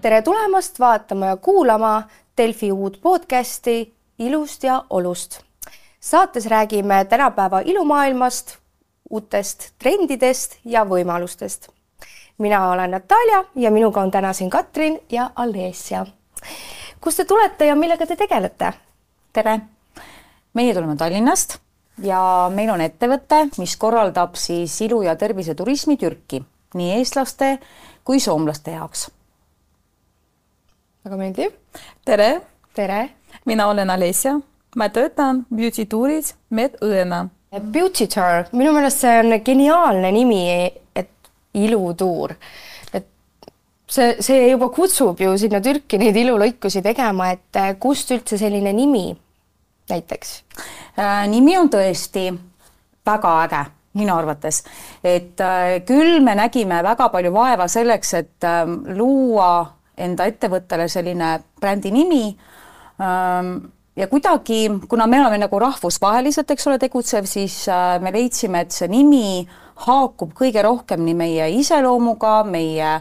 tere tulemast vaatama ja kuulama Delfi uut podcasti Ilust ja olust. saates räägime tänapäeva ilumaailmast, uutest trendidest ja võimalustest. mina olen Natalja ja minuga on täna siin Katrin ja Alessia. kust te tulete ja millega te tegelete? tere, meie tuleme Tallinnast ja meil on ettevõte, mis korraldab siis ilu- ja terviseturismi Türki nii eestlaste kui soomlaste jaoks. Väga meeldiv. tere, tere. mina olen Alessia, ma töötan Beauty Touris medõena. Beauty Tour, minu meelest see on geniaalne nimi, et ilutuur. et see, see juba kutsub ju sinna Türki neid ilulõikusi tegema, et kust üldse selline nimi näiteks äh,? nimi on tõesti väga äge minu arvates, et äh, küll me nägime väga palju vaeva selleks, et äh, luua enda ettevõttele selline brändi nimi ähm,. ja kuidagi, kuna me oleme nagu rahvusvaheliselt, eks ole, tegutsev, siis äh, me leidsime, et see nimi haakub kõige rohkem nii meie iseloomuga, meie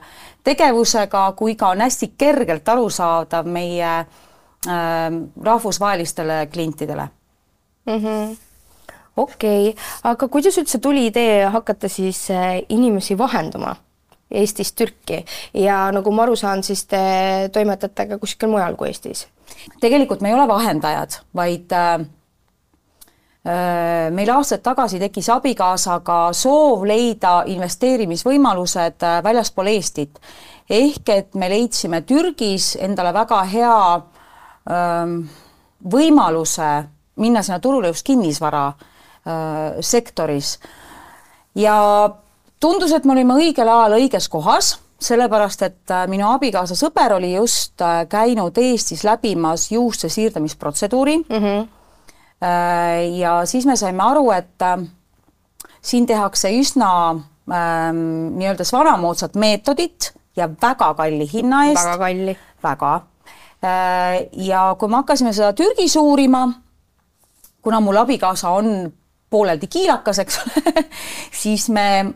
tegevusega, kui ka on hästi kergelt arusaadav meie äh, rahvusvahelistele klientidele mm. -hmm okei okay., aga kuidas üldse tuli idee hakata siis äh, inimesi vahendama Eestist Türki ja nagu ma aru saan, siis te toimetate ka kuskil mujal kui Eestis? tegelikult me ei ole vahendajad, vaid äh, äh, meil aastaid tagasi tekkis abikaasaga soov leida investeerimisvõimalused äh, väljaspool Eestit. ehk et me leidsime Türgis endale väga hea äh, võimaluse minna sinna turule just kinnisvara äh, sektoris. ja tundus, et me olime õigel ajal õiges kohas, sellepärast et äh, minu abikaasa sõber oli just äh, käinud Eestis läbimas juuste siirdamisprotseduuri mm. -hmm. ja siis me saime aru, et siin tehakse üsna ähm, nii-öelda vanamoodsat meetodit ja väga kalli hinna eest. väga kalli. väga. ja kui me hakkasime seda Türgis uurima, kuna mul abikaasa on pooleldi kiilakas, eks ole siis me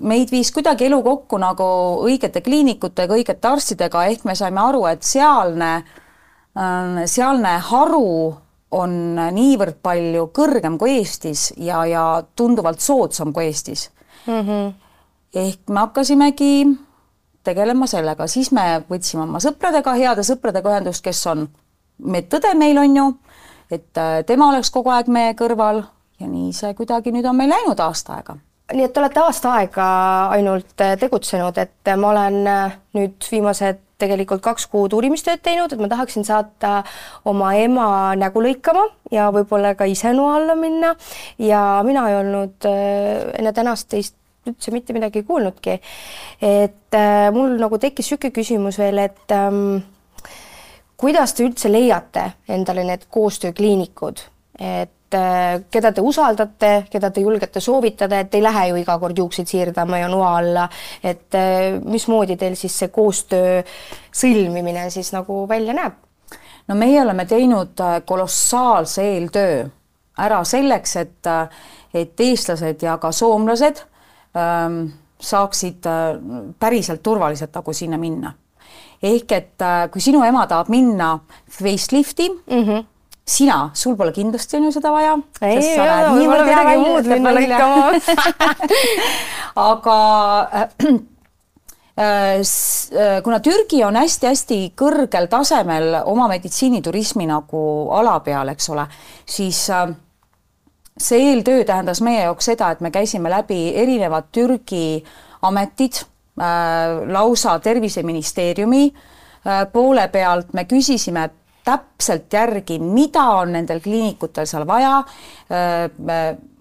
meid viis kuidagi elu kokku nagu õigete kliinikutega, õigete arstidega, ehk me saime aru, et sealne, ähm, sealne haru on niivõrd palju kõrgem kui Eestis ja, ja tunduvalt soodsam kui Eestis mm. -hmm. ehk me hakkasimegi tegelema sellega, siis me võtsime oma sõpradega, heade sõpradega ühendust, kes on medõde meil on ju et äh, tema oleks kogu aeg meie kõrval ja nii see kuidagi nüüd on meil läinud aasta aega nii et te olete aasta aega ainult äh, tegutsenud, et ma olen äh, nüüd viimased tegelikult kaks kuud uurimistööd teinud, et ma tahaksin saata oma ema nägu lõikama ja võib-olla ka ise noa alla minna ja mina ei olnud enne tänast teist üldse mitte midagi kuulnudki. et mul nagu tekkis niisugune küsimus veel, et ähm, kuidas te üldse leiate endale need koostöökliinikud, et äh, keda te usaldate, keda te julgete soovitada, et ei lähe ju iga kord juukseid siirdama ja noa alla, et äh, mismoodi teil siis see koostöö sõlmimine siis nagu välja näeb? no meie oleme teinud äh, kolossaalse eeltöö ära selleks, et, et eestlased ja ka soomlased ähm, saaksid päriselt turvaliselt nagu sinna minna. Ehk et kui sinu ema tahab minna facelifti mm, -hmm sina, sul pole kindlasti on ju seda vaja. aga äh, äh, kuna Türgi on hästi-hästi kõrgel tasemel oma meditsiiniturismi nagu ala peal, eks ole, siis see eeltöö tähendas meie jaoks seda, et me käisime läbi erinevad Türgi ametid Äh, lausa Terviseministeeriumi äh, poole pealt. Me küsisime täpselt järgi, mida on nendel kliinikutel seal vaja,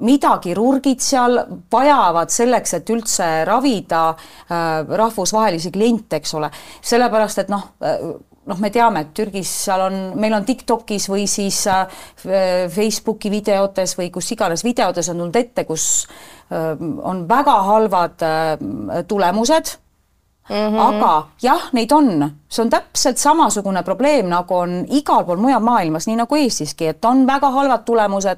mida kirurgid seal vajavad selleks, et üldse ravida rahvusvahelisi kliente, eks ole. sellepärast, et noh, noh, me teame, et Türgis seal on, meil on TikTokis või siis Facebooki videotes või kus iganes videotes on tulnud ette, kus on väga halvad tulemused Mm -hmm. aga jah, neid on, see on täpselt samasugune probleem, nagu on igal pool mujal maailmas, nii nagu Eestiski, et on väga halvad tulemused.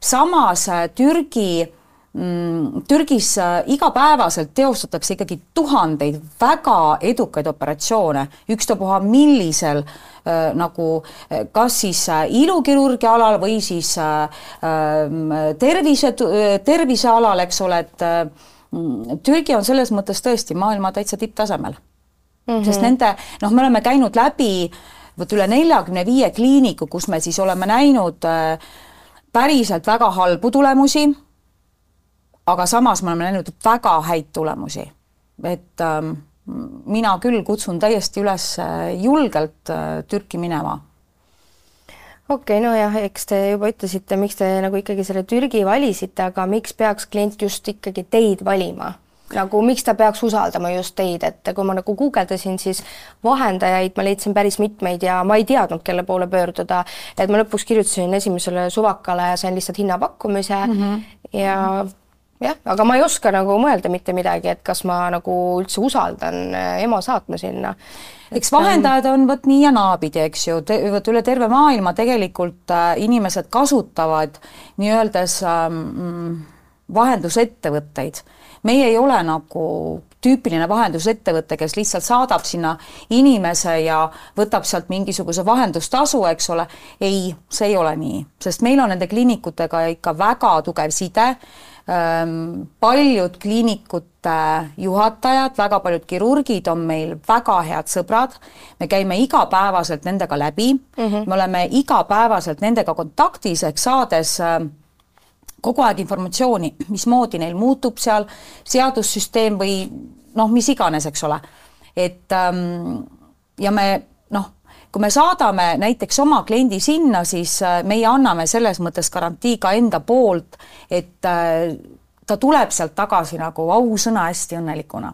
samas Türgi mm, Türgis äh, igapäevaselt teostatakse ikkagi tuhandeid väga edukaid operatsioone, ükstapuha millisel äh, nagu äh, kas siis äh, ilukirurgia alal või siis äh, ähm, tervise, tervisealal, eks ole, et äh, Türgi on selles mõttes tõesti maailma täitsa tipptasemel mm. -hmm. sest nende, noh, me oleme käinud läbi vot üle neljakümne viie kliiniku, kus me siis oleme näinud äh, päriselt väga halbu tulemusi, aga samas me oleme näinud väga häid tulemusi. et ähm, mina küll kutsun täiesti üles äh, julgelt äh, Türki minema okei okay,, nojah, eks te juba ütlesite, miks te nagu ikkagi selle Türgi valisite, aga miks peaks klient just ikkagi teid valima? nagu miks ta peaks usaldama just teid, et kui ma nagu guugeldasin, siis vahendajaid ma leidsin päris mitmeid ja ma ei teadnud, kelle poole pöörduda. et ma lõpuks kirjutasin esimesele suvakale ja sain lihtsalt hinnapakkumise mm -hmm. ja jah, aga ma ei oska nagu mõelda mitte midagi, et kas ma nagu üldse usaldan eh, ema saatma sinna. eks vahendajad on vot nii ja naapidi, eks ju, vot üle terve maailma tegelikult äh, inimesed kasutavad nii-öeldes ähm, vahendusettevõtteid meie ei ole nagu tüüpiline vahendusettevõte, kes lihtsalt saadab sinna inimese ja võtab sealt mingisuguse vahendustasu, eks ole. ei, see ei ole nii, sest meil on nende kliinikutega ikka väga tugev side paljud kliinikute juhatajad, väga paljud kirurgid on meil väga head sõbrad. me käime igapäevaselt nendega läbi mm, -hmm. me oleme igapäevaselt nendega kontaktis ehk saades äh, kogu aeg informatsiooni, mismoodi neil muutub seal seadussüsteem või noh, mis iganes, eks ole. et ähm, ja me noh, kui me saadame näiteks oma kliendi sinna, siis äh, meie anname selles mõttes garantii ka enda poolt, et äh, ta tuleb sealt tagasi nagu ausõna hästi õnnelikuna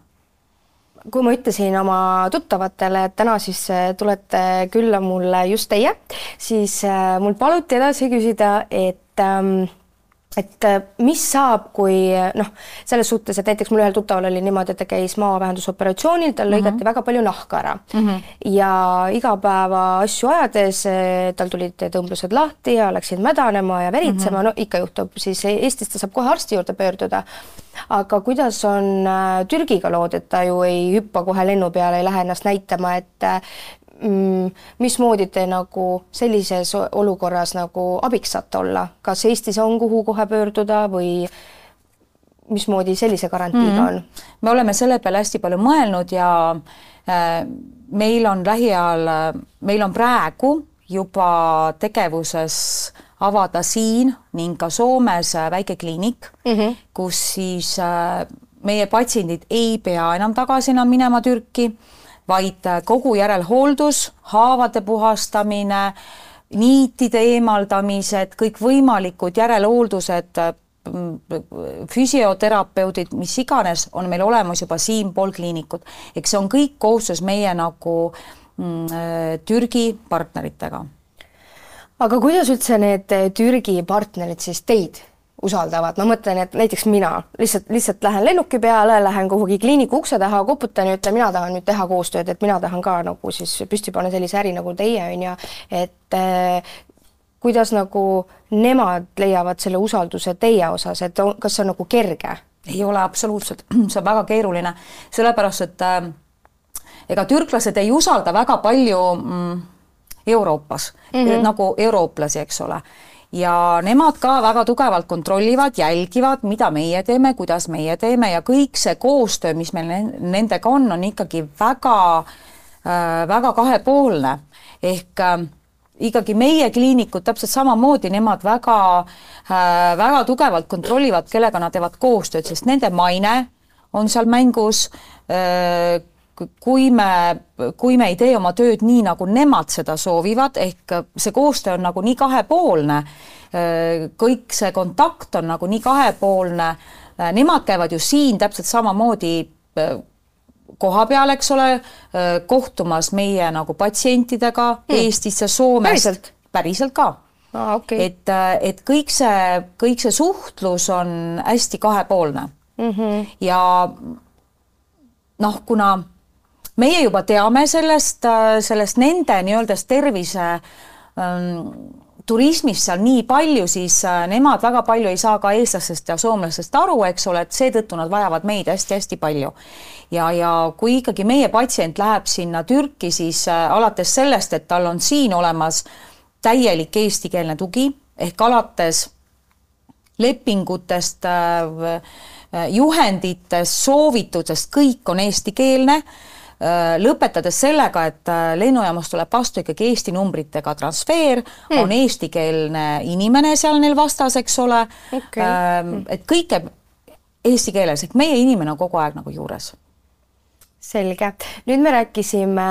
kui ma ütlesin oma tuttavatele, et täna siis äh, tulete külla mulle just teie, siis mul paluti edasi küsida, et ähm, et äh, mis saab, kui noh, selles suhtes, et näiteks mul ühel tuttaval oli niimoodi, et ta käis maavähendusoperatsioonil, tal lõigati mm -hmm. väga palju nahka ära mm -hmm. ja igapäeva asju ajades äh, tal tulid tõmblused lahti ja läksid mädanema ja veritsema mm, -hmm. no ikka juhtub, siis Eestis ta saab kohe arsti juurde pöörduda. aga kuidas on äh, Türgiga lood, et ta ju ei hüppa kohe lennu peale, ei lähe ennast näitama, et mm, mismoodi te nagu sellises olukorras nagu abiks saate olla, kas Eestis on, kuhu kohe pöörduda või mismoodi sellise garantiiga mm -hmm. on? me oleme selle peale hästi palju mõelnud ja äh, meil on lähiajal, meil on praegu juba tegevuses avada siin ning ka Soomes väike kliinik mm, -hmm. kus siis äh, meie patsiendid ei pea enam tagasi enam minema Türki vaid kogu järelhooldus, haavade puhastamine, niitide eemaldamised, kõikvõimalikud järelhooldused, äh, füsioterapeudid, mis iganes, on meil olemas juba siinpool kliinikut. eks see on kõik koostöös meie nagu mm, Türgi partneritega. aga kuidas üldse need Türgi partnerid siis teid usaldavad, ma mõtlen, et näiteks mina. Lihtsalt, lihtsalt lähen lennuki peale, lähen kuhugi kliiniku ukse taha, koputan ja ütlen, mina tahan nüüd teha koostööd, et mina tahan ka nagu siis püsti panna sellise äri nagu teie on ju, et äh, kuidas nagu nemad leiavad selle usalduse teie osas, et on, kas see on nagu kerge? ei ole absoluutselt, see on väga keeruline, sellepärast et äh, ega türklased ei usalda väga palju mm, Euroopas. Mm, -hmm. nagu eurooplasi, eks ole ja nemad ka väga tugevalt kontrollivad, jälgivad, mida meie teeme, kuidas meie teeme ja kõik see koostöö, mis meil nendega on, on ikkagi väga äh,, väga kahepoolne. Ehk äh, ikkagi meie kliinikud täpselt samamoodi, nemad väga äh,, väga tugevalt kontrollivad, kellega nad teevad koostööd, sest nende maine on seal mängus kui me, kui me ei tee oma tööd nii, nagu nemad seda soovivad, ehk see koostöö on nagu nii kahepoolne, kõik see kontakt on nagu nii kahepoolne, nemad käivad ju siin täpselt samamoodi koha peal, eks ole, kohtumas meie nagu patsientidega hmm. Eestisse, Soomest. päriselt ka ah,. Okay. et, et kõik see, kõik see suhtlus on hästi kahepoolne mm. -hmm. ja noh, kuna meie juba teame sellest, äh, sellest nende nii-öelda tervise ähm, turismist seal nii palju, siis äh, nemad väga palju ei saa ka eestlastest ja soomlastest aru, eks ole, et seetõttu nad vajavad meid hästi-hästi palju. ja, ja kui ikkagi meie patsient läheb sinna Türki, siis äh, alates sellest, et tal on siin olemas täielik eestikeelne tugi ehk alates lepingutest, juhenditest, soovitustest, kõik on eestikeelne lõpetades sellega, et äh, lennujaamast tuleb vastu ikkagi Eesti numbritega transfer hmm., on eestikeelne inimene seal neil vastas, eks ole okay.. Hmm. et kõik käib eesti keeles, ehk meie inimene on kogu aeg nagu juures. selge, nüüd me rääkisime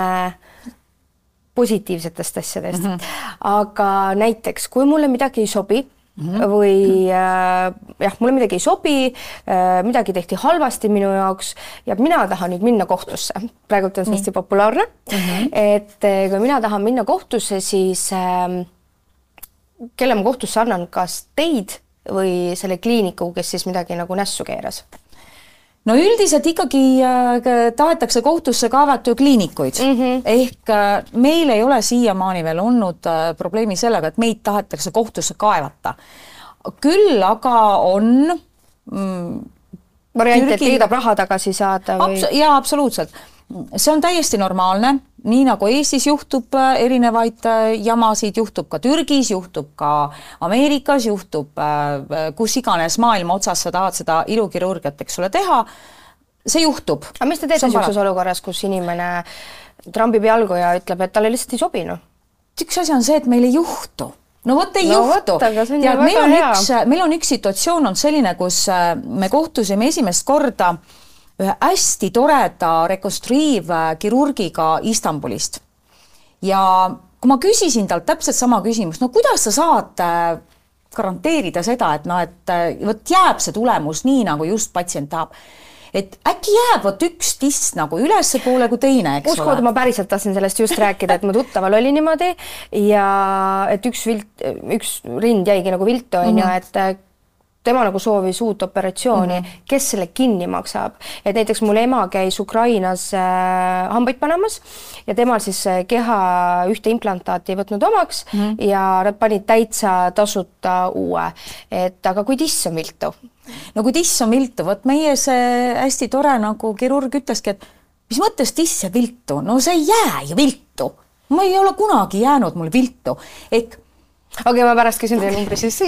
positiivsetest asjadest mm, -hmm. aga näiteks kui mulle midagi ei sobi Mm -hmm. või äh, jah, mulle midagi ei sobi äh,, midagi tehti halvasti minu jaoks ja mina tahan nüüd minna kohtusse. praegult on see hästi populaarne mm. -hmm. et äh, kui mina tahan minna kohtusse, siis äh, kelle ma kohtusse annan, kas teid või selle kliiniku, kes siis midagi nagu nässu keeras? No üldiselt ikkagi äh, tahetakse kohtusse kaevata kliinikuid mm -hmm. ehk äh, meil ei ole siiamaani veel olnud äh, probleemi sellega, et meid tahetakse kohtusse kaevata. küll aga on mm, variant, et tahab raha tagasi saada või jaa, absoluutselt see on täiesti normaalne, nii nagu Eestis juhtub äh, erinevaid äh, jamasid, juhtub ka Türgis, juhtub ka Ameerikas, juhtub äh, kus iganes maailma otsas sa tahad seda ilukirurgiat, eks ole, teha. see juhtub. aga mis te teete niisuguses olukorras, kus inimene trambib jalgu ja ütleb, et talle lihtsalt ei sobi, noh? üks asi on see, et meil ei juhtu no vot ei no, juhtu. tead, meil on hea. üks, meil on üks situatsioon on selline, kus me kohtusime esimest korda äh, ühe hästi toreda rekonstruiivkirurgiga Istanbulist. ja kui ma küsisin talt täpselt sama küsimust, no kuidas sa saad äh, garanteerida seda, et noh, et äh, vot jääb see tulemus nii, nagu just patsient tahab et äkki jääb vot üks tiss nagu ülespoole kui teine, eks Uskuda, ole. ma päriselt tahtsin sellest just rääkida, et mu tuttaval oli niimoodi ja et üks vilt, üks rind jäigi nagu viltu onju mm, -hmm. et äh, tema nagu soovis uut operatsiooni mm, -hmm. kes selle kinni maksab, et näiteks mul ema käis Ukrainas äh, hambaid panemas ja temal siis äh, keha ühte implantaati ei võtnud omaks mm -hmm. ja nad panid täitsa tasuta uue, et aga kui tiss on viltu? no kui tiss on viltu, vot meie see hästi tore nagu kirurg ütleski, et mis mõttes tiss jääb viltu, no see ei jää ju viltu ma ei ole kunagi jäänud mul viltu, ehk okei okay,, ma pärast küsin teie numbri siis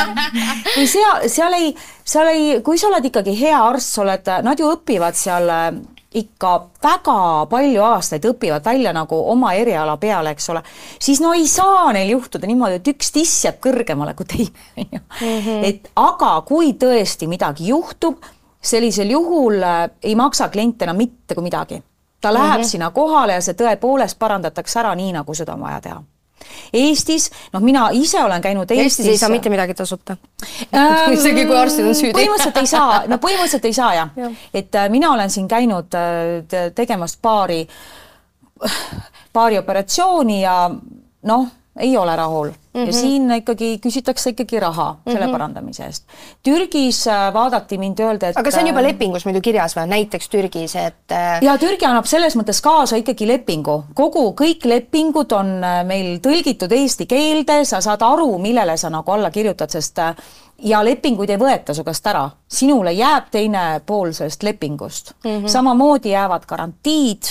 kui seal, seal ei, seal ei, kui sa oled ikkagi hea arst, sa oled, nad ju õpivad seal äh, ikka väga palju aastaid õpivad välja nagu oma eriala peale, eks ole, siis no ei saa neil juhtuda niimoodi, et üks tiss jääb kõrgemale kui teine, on ju. Mhm. et aga kui tõesti midagi juhtub, sellisel juhul äh, ei maksa klient enam mitte kui midagi. ta läheb mm -hmm. sinna kohale ja see tõepoolest parandatakse ära nii, nagu seda on vaja teha Eestis, noh, mina ise olen käinud Eestis. Eestis ei saa mitte midagi tasuta ähm,. isegi kui arstid on süüdi. põhimõtteliselt ei saa, no põhimõtteliselt ei saa jah ja. et äh, mina olen siin käinud äh, tegemas paari, paari operatsiooni ja noh ei ole rahul mm -hmm. ja mhm. siin ikkagi küsitakse ikkagi raha mm -hmm. selle mhm. parandamise eest. Türgis äh, vaadati mind, öelda, et aga see on juba äh, lepingus muidu kirjas või näiteks Türgis, et äh, ja Türgi annab selles mõttes kaasa ikkagi lepingu, kogu, kõik lepingud on meil tõlgitud eesti keelde, sa saad aru, millele sa nagu alla kirjutad, sest ja lepinguid ei võeta su käest ära, sinule jääb teine pool sellest lepingust mm. -hmm. samamoodi jäävad garantiid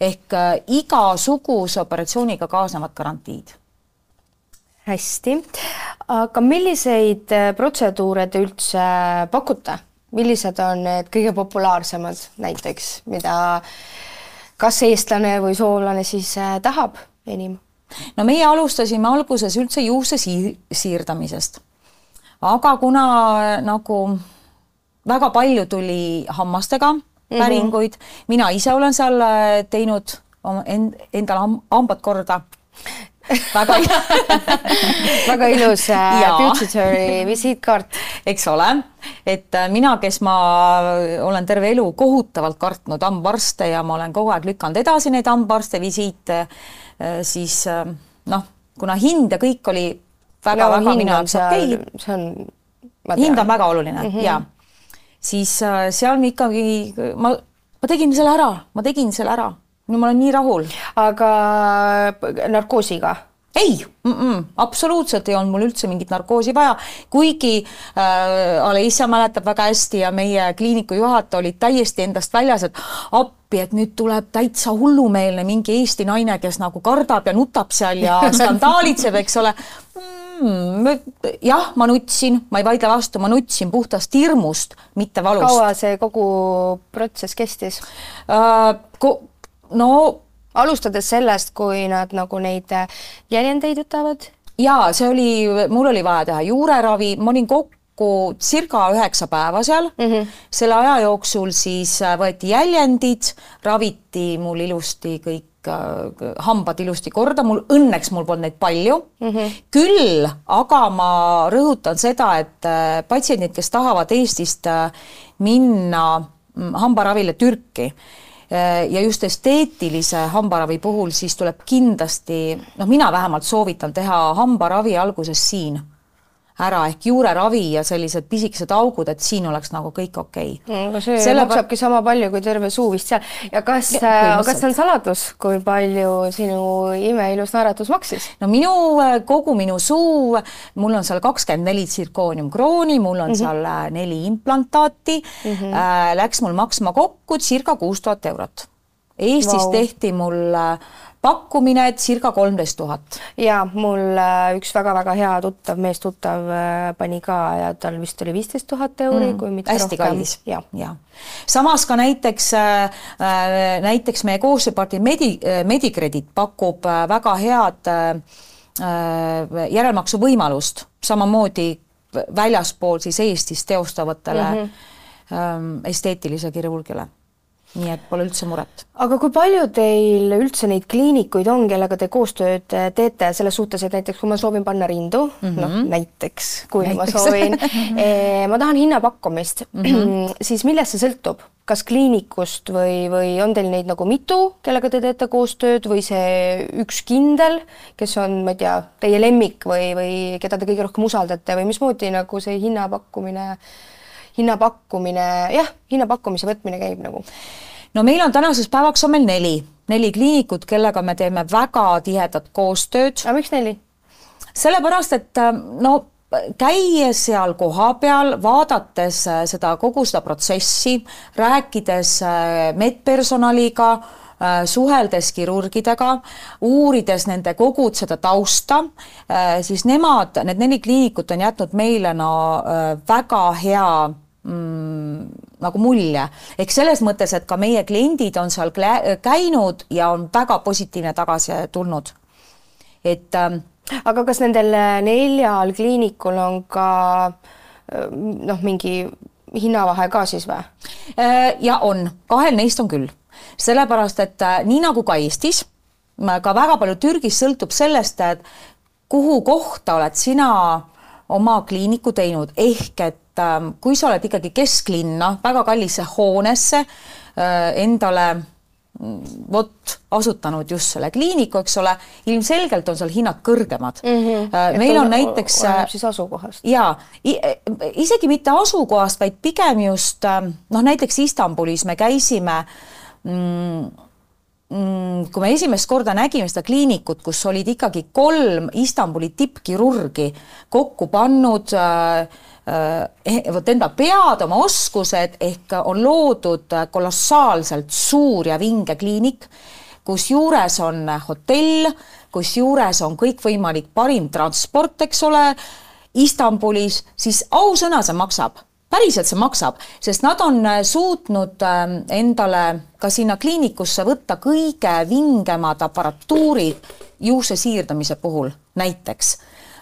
ehk igasuguse operatsiooniga kaasnevad garantiid hästi, aga milliseid äh, protseduure te üldse pakute, millised on need kõige populaarsemad näiteks, mida kas eestlane või soomlane siis äh, tahab enim? no meie alustasime alguses üldse juukse siir siirdamisest. aga kuna äh, nagu väga palju tuli hammastega mhm. päringuid mm, -hmm. mina ise olen seal teinud end, endale hambad korda väga väga ilus äh, Beauty visiitkaart. eks ole, et äh, mina, kes ma olen terve elu kohutavalt kartnud hambaarste ja ma olen kogu aeg lükanud edasi neid hambaarste visiite, äh, siis äh, noh, kuna hind ja kõik oli väga-väga no, minu jaoks okei okay,. see on, hind on väga oluline mm -hmm. ja siis äh, seal ikkagi ma, ma tegin selle ära, ma tegin selle ära no ma olen nii rahul. aga narkoosiga? ei mm, -mm, absoluutselt ei olnud mul üldse mingit narkoosi vaja, kuigi äh, Aleissa mäletab väga hästi ja meie kliiniku juhataja olid täiesti endast väljas, et appi, et nüüd tuleb täitsa hullumeelne mingi Eesti naine, kes nagu kardab ja nutab seal ja skandaalitseb, eks ole mm,. jah, ma nutsin, ma ei vaidle vastu, ma nutsin puhtast hirmust, mitte valust. kaua see kogu protsess kestis äh,? No alustades sellest, kui nad nagu neid äh, jäljendeid võtavad? jaa, see oli, mul oli vaja teha juureravi, ma olin kokku circa üheksa päeva seal mm. -hmm. selle aja jooksul siis äh, võeti jäljendid, raviti mul ilusti kõik äh, hambad ilusti korda, mul õnneks mul polnud neid palju mm. -hmm. küll aga ma rõhutan seda, et patsiendid, kes tahavad Eestist minna mm, hambaravile Türki, Äh, ja just esteetilise hambaravi puhul siis tuleb kindlasti, noh, mina vähemalt soovitan teha hambaravi alguses siin ära ehk juureravi ja sellised pisikesed augud, et siin oleks nagu kõik okei okay. aga see Selle maksabki sama palju kui terve suu vist seal. ja kas, äh, kas on saladus, kui palju sinu imeilus naeratus maksis? no minu, äh, kogu minu suu, mul on seal kakskümmend neli tsirkooniumkrooni, mul on mm -hmm. seal äh, neli implantaati mm, -hmm. äh, läks mul maksma kokku circa kuus tuhat eurot. Eestis wow. tehti mul pakkumine circa kolmteist tuhat. ja mul äh, üks väga-väga hea tuttav, meestuttav äh, pani ka ja tal vist oli viisteist tuhat euri mm,, kui mitte hästi rohkem. kallis. ja, ja., samas ka näiteks äh,, näiteks meie koostööpartner Medi-, Medicredit pakub väga head äh, järelmaksu võimalust, samamoodi väljaspool siis Eestis teostavatele mm -hmm. esteetilise kirurgiale nii et pole üldse muret. aga kui palju teil üldse neid kliinikuid on, kellega te koostööd teete selles suhtes, et näiteks kui ma soovin panna rindu mm, -hmm. noh näiteks, kui näiteks. ma soovin eh, ma tahan hinnapakkumist mm, -hmm. siis millest see sõltub? kas kliinikust või, või on teil neid nagu mitu, kellega te teete koostööd või see üks kindel, kes on, ma ei tea, teie lemmik või, või keda te kõige rohkem usaldate või mismoodi nagu see hinnapakkumine äh, hinnapakkumine, jah, hinnapakkumise võtmine käib nagu? no meil on tänaseks päevaks on meil neli, neli kliinikut, kellega me teeme väga tihedat koostööd. aga miks neli? sellepärast, et äh, no käies seal kohapeal, vaadates äh, seda kogu seda protsessi, rääkides äh, medpersonaliga, suheldes kirurgidega, uurides nende kogu seda tausta, siis nemad, need neli kliinikut on jätnud meile no väga hea mm, nagu mulje. ehk selles mõttes, et ka meie kliendid on seal käinud ja on väga positiivne tagasi tulnud. et ähm, aga kas nendel neljal kliinikul on ka äh, noh, mingi hinnavahe ka siis või? Äh, ja on, kahel neist on küll, sellepärast et äh, nii nagu ka Eestis, ka väga palju Türgis sõltub sellest, et kuhu kohta oled sina oma kliiniku teinud, ehk et ähm, kui sa oled ikkagi kesklinna väga kallisse hoonesse äh, endale mm, vot asutanud just selle kliiniku, eks ole, ilmselgelt on seal hinnad kõrgemad mm. -hmm. meil on näiteks siis asukohast. jaa, isegi mitte asukohast, vaid pigem just ähm, noh, näiteks Istanbulis me käisime Mm, kui me esimest korda nägime seda kliinikut, kus olid ikkagi kolm Istanbuli tippkirurgi kokku pannud äh, äh, vot enda pead, oma oskused ehk on loodud kolossaalselt suur ja vinge kliinik, kusjuures on hotell, kusjuures on kõikvõimalik parim transport, eks ole, Istanbulis, siis ausõna, see maksab päriselt see maksab, sest nad on äh, suutnud ähm, endale ka sinna kliinikusse võtta kõige vingemad aparatuurid juukse siirdamise puhul näiteks.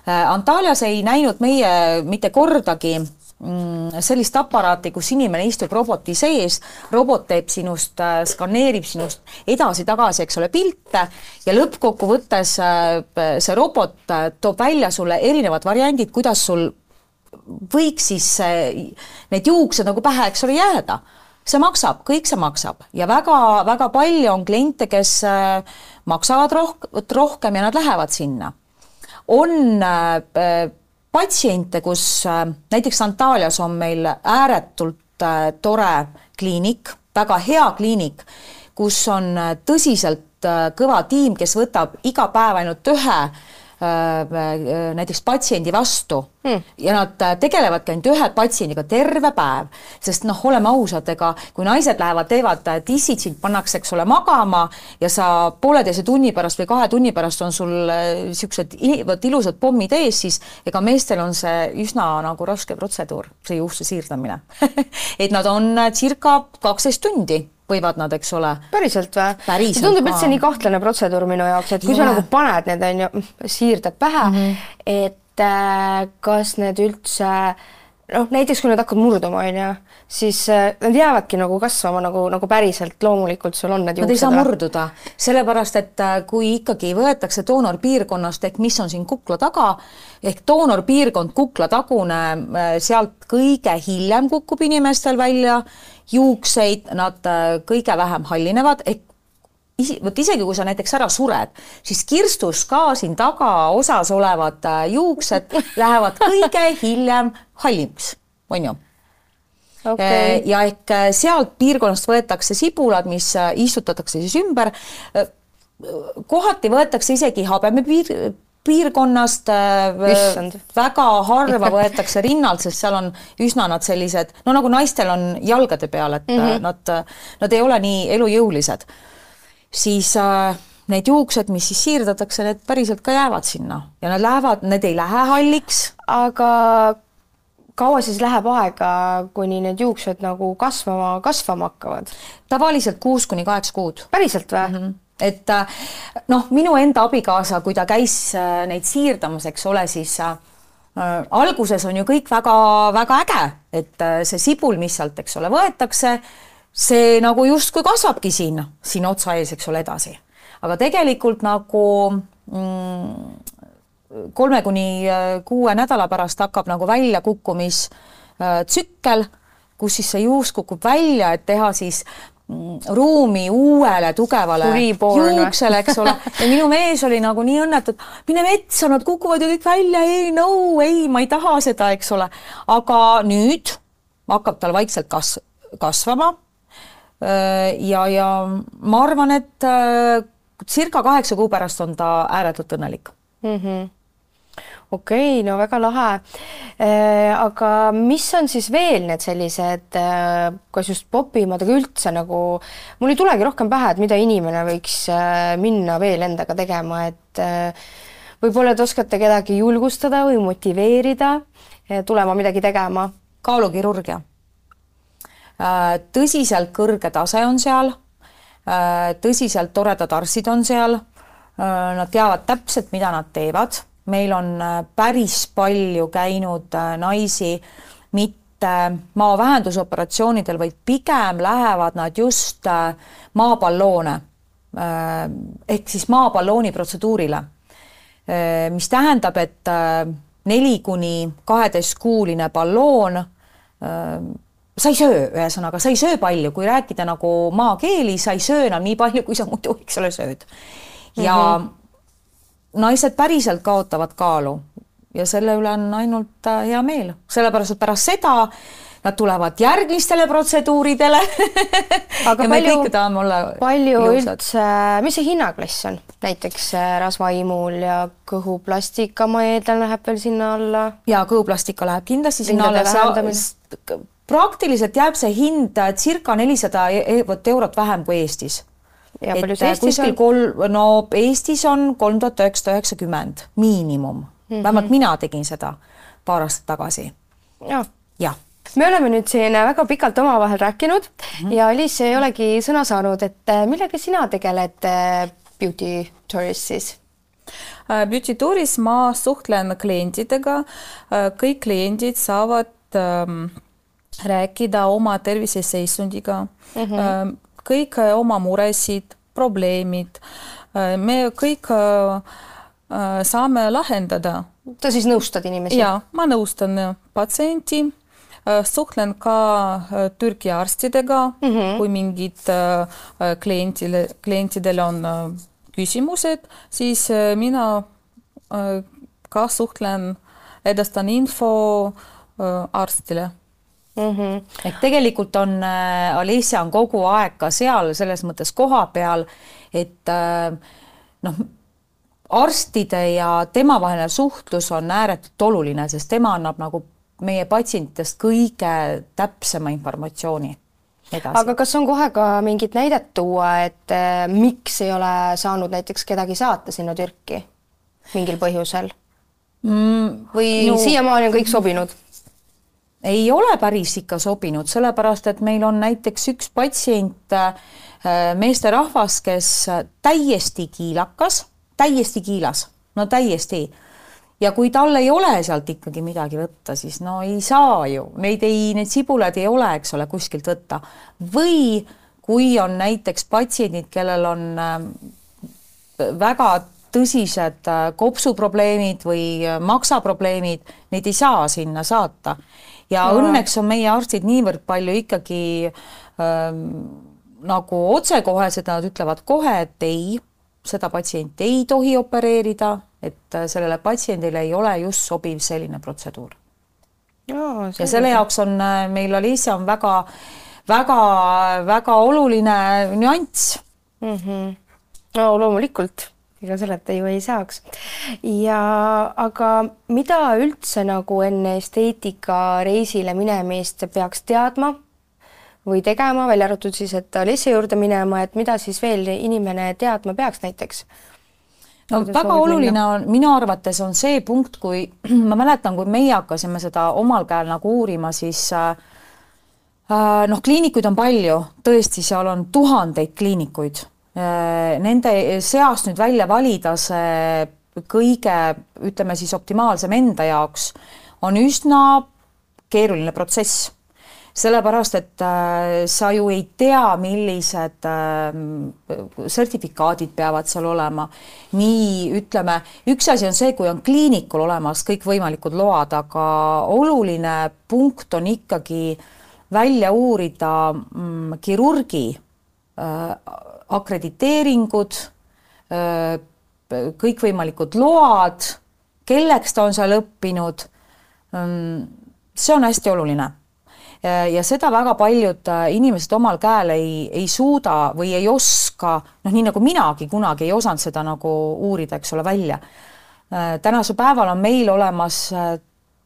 Äh, Antalias ei näinud meie mitte kordagi mm, sellist aparaati, kus inimene istub roboti sees, robot teeb sinust, äh, skaneerib sinust edasi-tagasi, eks ole, pilte ja lõppkokkuvõttes see robot toob välja sulle erinevad variandid, kuidas sul võiks siis need juuksed nagu pähe, eks ole, jääda. see maksab, kõik see maksab ja väga-väga palju on kliente, kes äh, maksavad roh-, rohkem ja nad lähevad sinna. on äh, patsiente, kus äh, näiteks Antalias on meil ääretult tore kliinik, väga hea kliinik, kus on tõsiselt kõva tiim, kes võtab iga päev ainult ühe näiteks patsiendi vastu. Hmm. ja nad äh, tegelevadki ainult ühe patsiendiga terve päev, sest noh, oleme ausad, ega kui naised lähevad, teevad tissid, sind pannakse, eks ole, magama ja sa pooleteise tunni pärast või kahe tunni pärast on sul niisugused vot ilusad pommid ees, siis ega meestel on see üsna nagu raske protseduur, see juukse siirdamine. Et nad on circa kaksteist tundi võivad nad, eks ole. päriselt või? see tundub üldse nii kahtlane protseduur minu jaoks, et kui ja. sa nagu paned need, on ju, siirdad pähe mm, -hmm. et äh, kas need üldse noh, näiteks kui nad hakkavad murduma, on ju, siis äh, nad jäävadki nagu kasvama nagu, nagu päriselt loomulikult sul on need. Nad ei saa murduda, sellepärast et äh, kui ikkagi võetakse doonorpiirkonnast ehk mis on siin kukla taga, ehk doonorpiirkond, kuklatagune, äh, sealt kõige hiljem kukub inimestel välja juukseid, nad kõige vähem hallinevad, ehk isi-, vot isegi kui sa näiteks ära sured, siis kirstus ka siin tagaosas olevad juuksed lähevad kõige hiljem halliks, on ju okay.. Äh, ja ehk sealt piirkonnast võetakse sibulad, mis istutatakse siis ümber. kohati võetakse isegi habemepiir, piirkonnast Issand. väga harva võetakse rinnalt, sest seal on üsna nad sellised, no nagu naistel on jalgade peal, et mm -hmm. nad, nad ei ole nii elujõulised. siis äh, need juuksed, mis siis siirdatakse, need päriselt ka jäävad sinna ja nad lähevad, need ei lähe halliks. aga kaua siis läheb aega, kuni need juuksed nagu kasvama, kasvama hakkavad? tavaliselt kuus kuni kaheksa kuud. päriselt või mm? -hmm et äh, noh, minu enda abikaasa, kui ta käis äh, neid siirdamas, eks ole, siis äh, alguses on ju kõik väga-väga äge, et äh, see sibul, mis sealt, eks ole, võetakse, see nagu justkui kasvabki siin, siin otsa ees, eks ole, edasi. aga tegelikult nagu mm, kolme kuni äh, kuue nädala pärast hakkab nagu väljakukkumistsükkel, kus siis see juust kukub välja, et teha siis ruumi uuele tugevale juuksele, eks ole, ja minu mees oli nagu nii õnnetu, et mine metsa, nad kukuvad ju kõik välja, ei no ei, ma ei taha seda, eks ole. aga nüüd hakkab tal vaikselt kas-, kasvama. ja, ja ma arvan, et äh, circa kaheksa kuu pärast on ta ääretult õnnelik mm. -hmm okei okay,, no väga lahe äh,. aga mis on siis veel need sellised äh,, kas just popimad, aga üldse nagu mul ei tulegi rohkem pähe, et mida inimene võiks äh, minna veel endaga tegema, et võib-olla te oskate kedagi julgustada või motiveerida tulema midagi tegema? kaalukirurgia tõsiselt kõrge tase on seal tõsiselt toredad arstid on seal. Nad teavad täpselt, mida nad teevad meil on äh, päris palju käinud äh, naisi mitte maavähendusoperatsioonidel, vaid pigem lähevad nad just äh, maapalloone ehk siis maapallooni protseduurile. mis tähendab, et neli kuni kaheteistkuuline balloon sa ei söö, ühesõnaga, sa ei söö palju, kui rääkida nagu maakeeli, sa ei söö enam nii palju, kui sa muidu, eks ole, sööd. ja mm -hmm naised päriselt kaotavad kaalu ja selle üle on ainult äh, hea meel, sellepärast et pärast seda nad tulevad järgmistele protseduuridele. Aga palju, palju ilusad. üldse, mis see hinnaklass on, näiteks äh, rasvaimul ja kõhuplastika, ma eeldan, läheb veel sinna alla? ja kõhuplastika läheb kindlasti sinna alla, praktiliselt jääb see hind äh, circa nelisada e-, eurot vähem kui Eestis see Eestis on? kolm, no Eestis on kolm tuhat üheksasada üheksakümmend miinimum mm, -hmm. vähemalt mina tegin seda paar aastat tagasi. jah ja. me oleme nüüd siin väga pikalt omavahel rääkinud mm -hmm. ja Liis ei olegi sõna saanud, et äh, millega sina tegeled äh, Beauty Tourist siis? Äh, Beauty Touris ma suhtlen klientidega, kõik kliendid saavad ähm, rääkida oma terviseseisundiga mm. -hmm kõik äh, oma muresid, probleemid, äh, me kõik äh, saame lahendada. sa siis nõustad inimesi? ja ma nõustan patsienti, suhtlen ka Türgi arstidega mm, -hmm. kui mingid klientile, klientidel on küsimused, siis mina ka suhtlen, edastan info arstile mm. -hmm. ehk tegelikult on äh, Alicia on kogu aeg ka seal selles mõttes koha peal, et äh, noh, arstide ja tema vaheline suhtlus on ääretult oluline, sest tema annab nagu meie patsientidest kõige täpsema informatsiooni edasi. aga kas on kohe ka mingit näidet tuua, et äh, miks ei ole saanud näiteks kedagi saata sinna Türki mingil põhjusel mm,? või no, siiamaani on kõik sobinud? Ei ole päris ikka sobinud, sellepärast et meil on näiteks üks patsient, äh, meesterahvas, kes täiesti kiilakas, täiesti kiilas, no täiesti ja kui tal ei ole sealt ikkagi midagi võtta, siis no ei saa ju, neid ei, need sibulad ei ole, eks ole, kuskilt võtta. või kui on näiteks patsiendid, kellel on äh, väga tõsised äh, kopsuprobleemid või äh, maksaprobleemid, neid ei saa sinna saata. Ja no. õnneks on meie arstid niivõrd palju ikkagi ähm, nagu otsekohesed, nad ütlevad kohe, et ei, seda patsienti ei tohi opereerida et äh, sellele patsiendile ei ole just sobiv selline protseduur. ja selle jaoks on äh, meil Alicia on väga, väga, väga oluline nüanss mm. -hmm. no loomulikult, ega selleta ju ei saaks. ja aga mida üldse nagu enne esteetikareisile minemist peaks teadma või tegema, välja arvatud siis, et Alicia juurde minema, et mida siis veel inimene teadma peaks näiteks? no väga oluline minna? on, minu arvates on see punkt, kui ma mäletan, kui meie hakkasime seda omal käel nagu uurima, siis äh, äh, noh, kliinikuid on palju, tõesti, seal on tuhandeid kliinikuid. Nende seast nüüd välja valida see kõige, ütleme siis optimaalsem enda jaoks, on üsna keeruline protsess sellepärast, et äh, sa ju ei tea, millised äh, sertifikaadid peavad seal olema. nii ütleme, üks asi on see, kui on kliinikul olemas kõikvõimalikud load, aga oluline punkt on ikkagi välja uurida mm, kirurgi äh, akrediteeringud, kõikvõimalikud load, kelleks ta on seal õppinud. Mm, see on hästi oluline ja seda väga paljud äh, inimesed omal käel ei, ei suuda või ei oska, noh, nii nagu minagi kunagi ei osanud seda nagu uurida, eks ole, välja. Äh, tänasel päeval on meil olemas äh,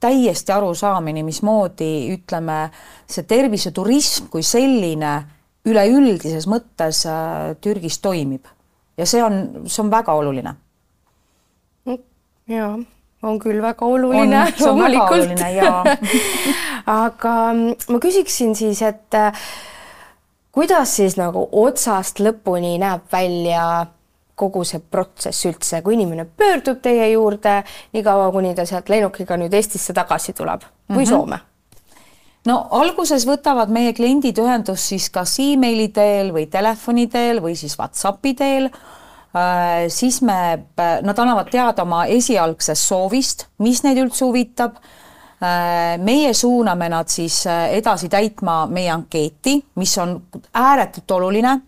täiesti arusaamine, mismoodi ütleme, see terviseturism kui selline üleüldises mõttes Türgis toimib ja see on, see on väga oluline. jaa on küll väga oluline. see on väga oluline ja aga ma küsiksin siis, et äh, kuidas siis nagu otsast lõpuni näeb välja kogu see protsess üldse, kui inimene pöördub teie juurde, niikaua kuni ta sealt lennukiga nüüd Eestisse tagasi tuleb või mm -hmm. Soome? No alguses võtavad meie kliendid ühendust siis kas emaili teel või telefoni teel või siis Whatsappi teel Äh, siis me, nad annavad teada oma esialgsest soovist, mis neid üldse huvitab. Äh, meie suuname nad siis äh, edasi täitma meie ankeeti, mis on ääretult oluline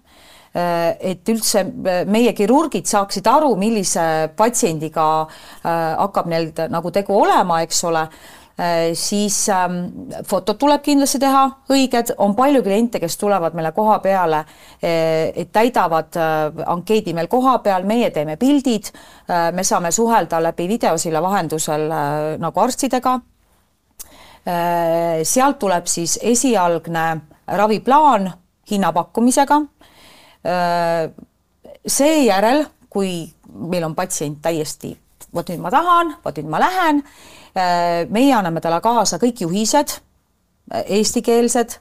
et üldse meie kirurgid saaksid aru, millise patsiendiga hakkab neil nagu tegu olema, eks ole Äh, siis ähm, fotod tuleb kindlasti teha õiged, on palju kliente, kes tulevad meile koha peale, äh, täidavad äh, ankeedi meil koha peal, meie teeme pildid, me saame suhelda läbi videosilla vahendusel nagu arstidega. sealt tuleb siis esialgne raviplaan hinnapakkumisega. seejärel, kui meil on patsient täiesti, vot nüüd ma tahan, vot nüüd ma lähen Äh, meie anname talle kaasa kõik juhised, äh, eestikeelsed,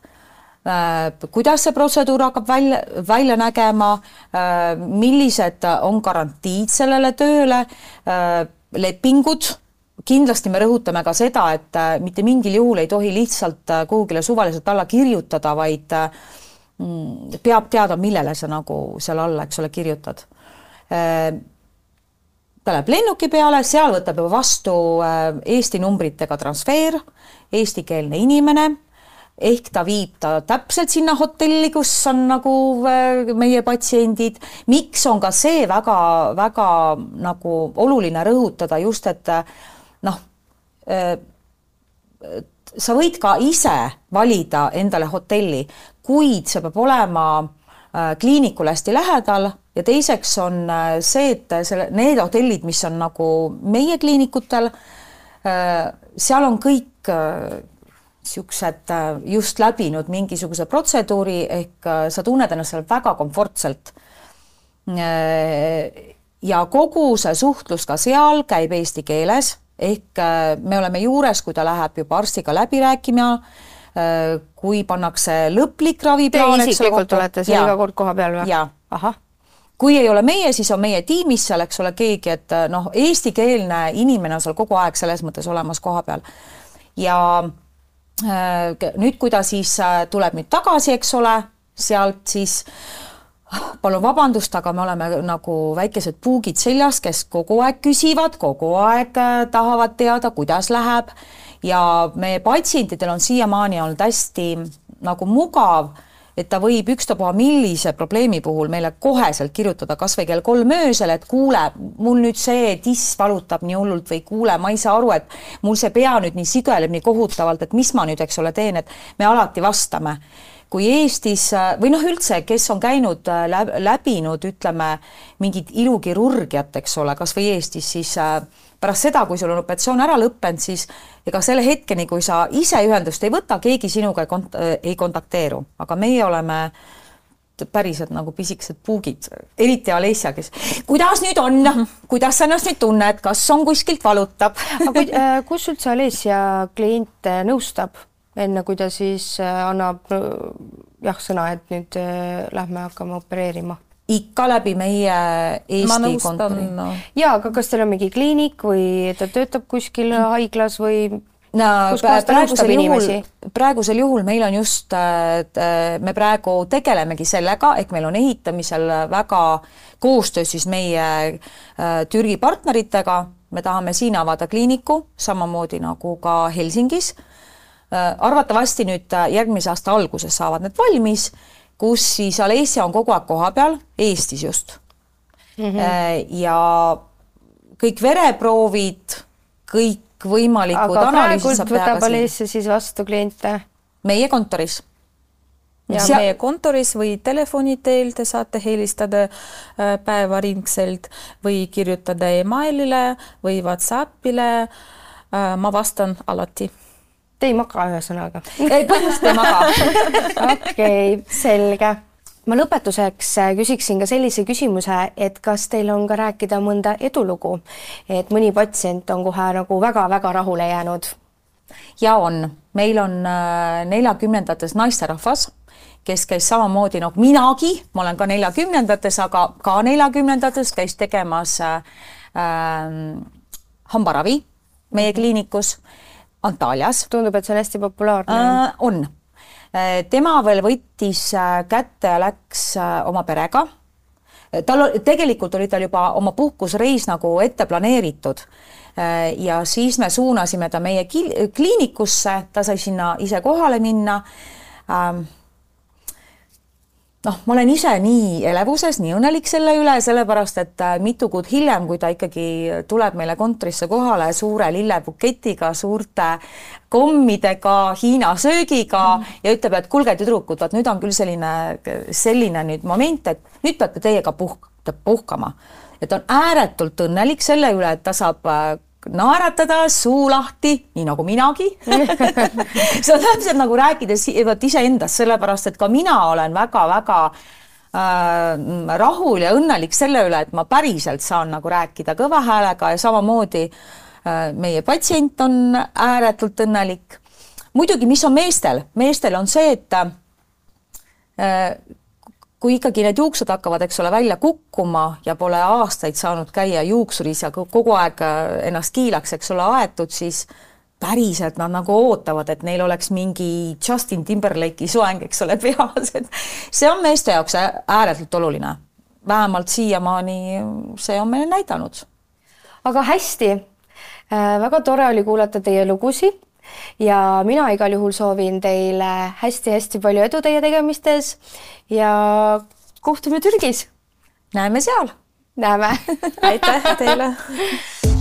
äh, kuidas see protseduur hakkab välja, välja nägema, millised on garantiid sellele tööle, lepingud, kindlasti me rõhutame ka seda, et mitte mingil juhul ei tohi lihtsalt kuhugile suvaliselt alla kirjutada, vaid mm, peab teadma, millele sa nagu seal alla, eks ole, kirjutad ta läheb lennuki peale, seal võtab juba vastu äh, Eesti numbritega transfer, eestikeelne inimene, ehk ta viib ta täpselt sinna hotelli, kus on nagu äh, meie patsiendid. miks on ka see väga-väga nagu oluline rõhutada just, et äh, noh, sa võid ka ise valida endale hotelli, kuid see peab olema kliinikule hästi lähedal ja teiseks on äh, see, et selle, need hotellid, mis on nagu meie kliinikutel, äh, seal on kõik niisugused just läbinud mingisuguse protseduuri ehk sa tunned ennast seal väga komfortselt. ja kogu see suhtlus ka seal käib eesti keeles ehk me oleme juures, kui ta läheb juba arstiga läbi rääkima Äh, kui pannakse lõplik raviplaan. Te isiklikult olete seal iga kord koha peal või? ahah kui ei ole meie, siis on meie tiimis seal, eks ole, keegi, et äh, noh, eestikeelne inimene on seal kogu aeg selles mõttes olemas koha peal. ja äh, nüüd, kui ta siis äh, tuleb nüüd tagasi, eks ole, sealt siis ah, palun vabandust, aga me oleme nagu väikesed puugid seljas, kes kogu aeg küsivad, kogu aeg äh, tahavad teada, kuidas läheb ja meie patsientidel on siiamaani olnud hästi nagu mugav, et ta võib ükstapuha millise probleemi puhul meile koheselt kirjutada kas või kell kolm öösel, et kuule, mul nüüd see tiss valutab nii hullult või kuule, ma ei saa aru, et mul see pea nüüd nii sigeleb nii kohutavalt, et mis ma nüüd, eks ole, teen, et me alati vastame. Kui Eestis või noh, üldse, kes on käinud läbinud, ütleme, mingit ilukirurgiat, eks ole, kas või Eestis, siis äh, pärast seda, kui sul on operatsioon ära lõppenud, siis ega selle hetkeni, kui sa ise ühendust ei võta, keegi sinuga ei kont-, ei kontakteeru, aga meie oleme päriselt nagu pisikesed puugid, eriti Alessia, kes kuidas nüüd on, kuidas sa ennast nüüd tunned, kas on kuskilt valutab? aga äh, kus üldse Alessia kliente nõustab, enne kui ta siis äh, annab jah, sõna, et nüüd äh, lähme hakkame opereerima? Ikka läbi meie Eesti kontori. no.. ja, aga kas teil on mingi kliinik või ta töötab kuskil haiglas või no praegusel juhul, praegusel juhul meil on just, me praegu tegelemegi sellega, ehk meil on ehitamisel väga koostöös siis meie äh, Türgi partneritega, me tahame siin avada kliiniku, samamoodi nagu ka Helsingis. Äh, arvatavasti nüüd äh, järgmise aasta alguses saavad need valmis kus siis Alessia on kogu aeg kohapeal, Eestis just mm. -hmm. ja kõik vereproovid, kõikvõimalikud teha ka siin. Alessia siis vastu kliente? meie kontoris ja Sea... meie kontoris või telefoni teel te saate helistada äh, päevaringselt või kirjutada emailile või Whatsappile. Äh, ma vastan alati Te ei maga ühesõnaga? ei, põhimõtteliselt ei maga. okei, selge. ma lõpetuseks äh, küsiksin ka sellise küsimuse, et kas teil on ka rääkida mõnda edulugu, et mõni patsient on kohe nagu väga-väga rahule jäänud? ja on, meil on äh, neljakümnendates naisterahvas, kes käis samamoodi nagu minagi, ma olen ka neljakümnendates, aga ka neljakümnendates käis tegemas äh, äh, hambaravi meie kliinikus Antalyas. tundub, et see on hästi populaarne äh,. on. Äh, tema veel võttis äh, kätte ja läks äh, oma perega. tal tegelikult oli tal juba oma puhkusreis nagu ette planeeritud ja siis me suunasime ta meie kliinikusse, ta sai sinna ise kohale minna ähm, noh, ma olen ise nii elevuses, nii õnnelik selle üle, sellepärast et äh, mitu kuud hiljem, kui ta ikkagi tuleb meile kontorisse kohale suure lillebuketiga, suurte kommidega, Hiina söögiga mm. ja ütleb, et kuulge, tüdrukud, vaat nüüd on küll selline, selline nüüd moment, et nüüd peate teiega puhk-, puhkama. et on ääretult õnnelik selle üle, et ta saab äh, naeratada, suu lahti, nii nagu minagi see on täpselt nagu rääkides vot iseendast, sellepärast et ka mina olen väga-väga äh, rahul ja õnnelik selle üle, et ma päriselt saan nagu rääkida kõva häälega ja samamoodi äh, meie patsient on ääretult õnnelik. muidugi, mis on meestel, meestel on see, et äh, kui ikkagi need juuksed hakkavad, eks ole, välja kukkuma ja pole aastaid saanud käia juuksuris ja kogu aeg äh, ennast kiilaks, eks ole, aetud, siis päriselt nad nagu ootavad, et neil oleks mingi Justin Timberlake'i soeng, eks ole, peas, et see on meeste jaoks ääretult oluline. vähemalt siiamaani see on meile näidanud. aga hästi, äh, väga tore oli kuulata teie lugusid ja mina igal juhul soovin teile hästi-hästi palju edu teie tegemistes ja kohtume Türgis. näeme seal. näeme aitäh teile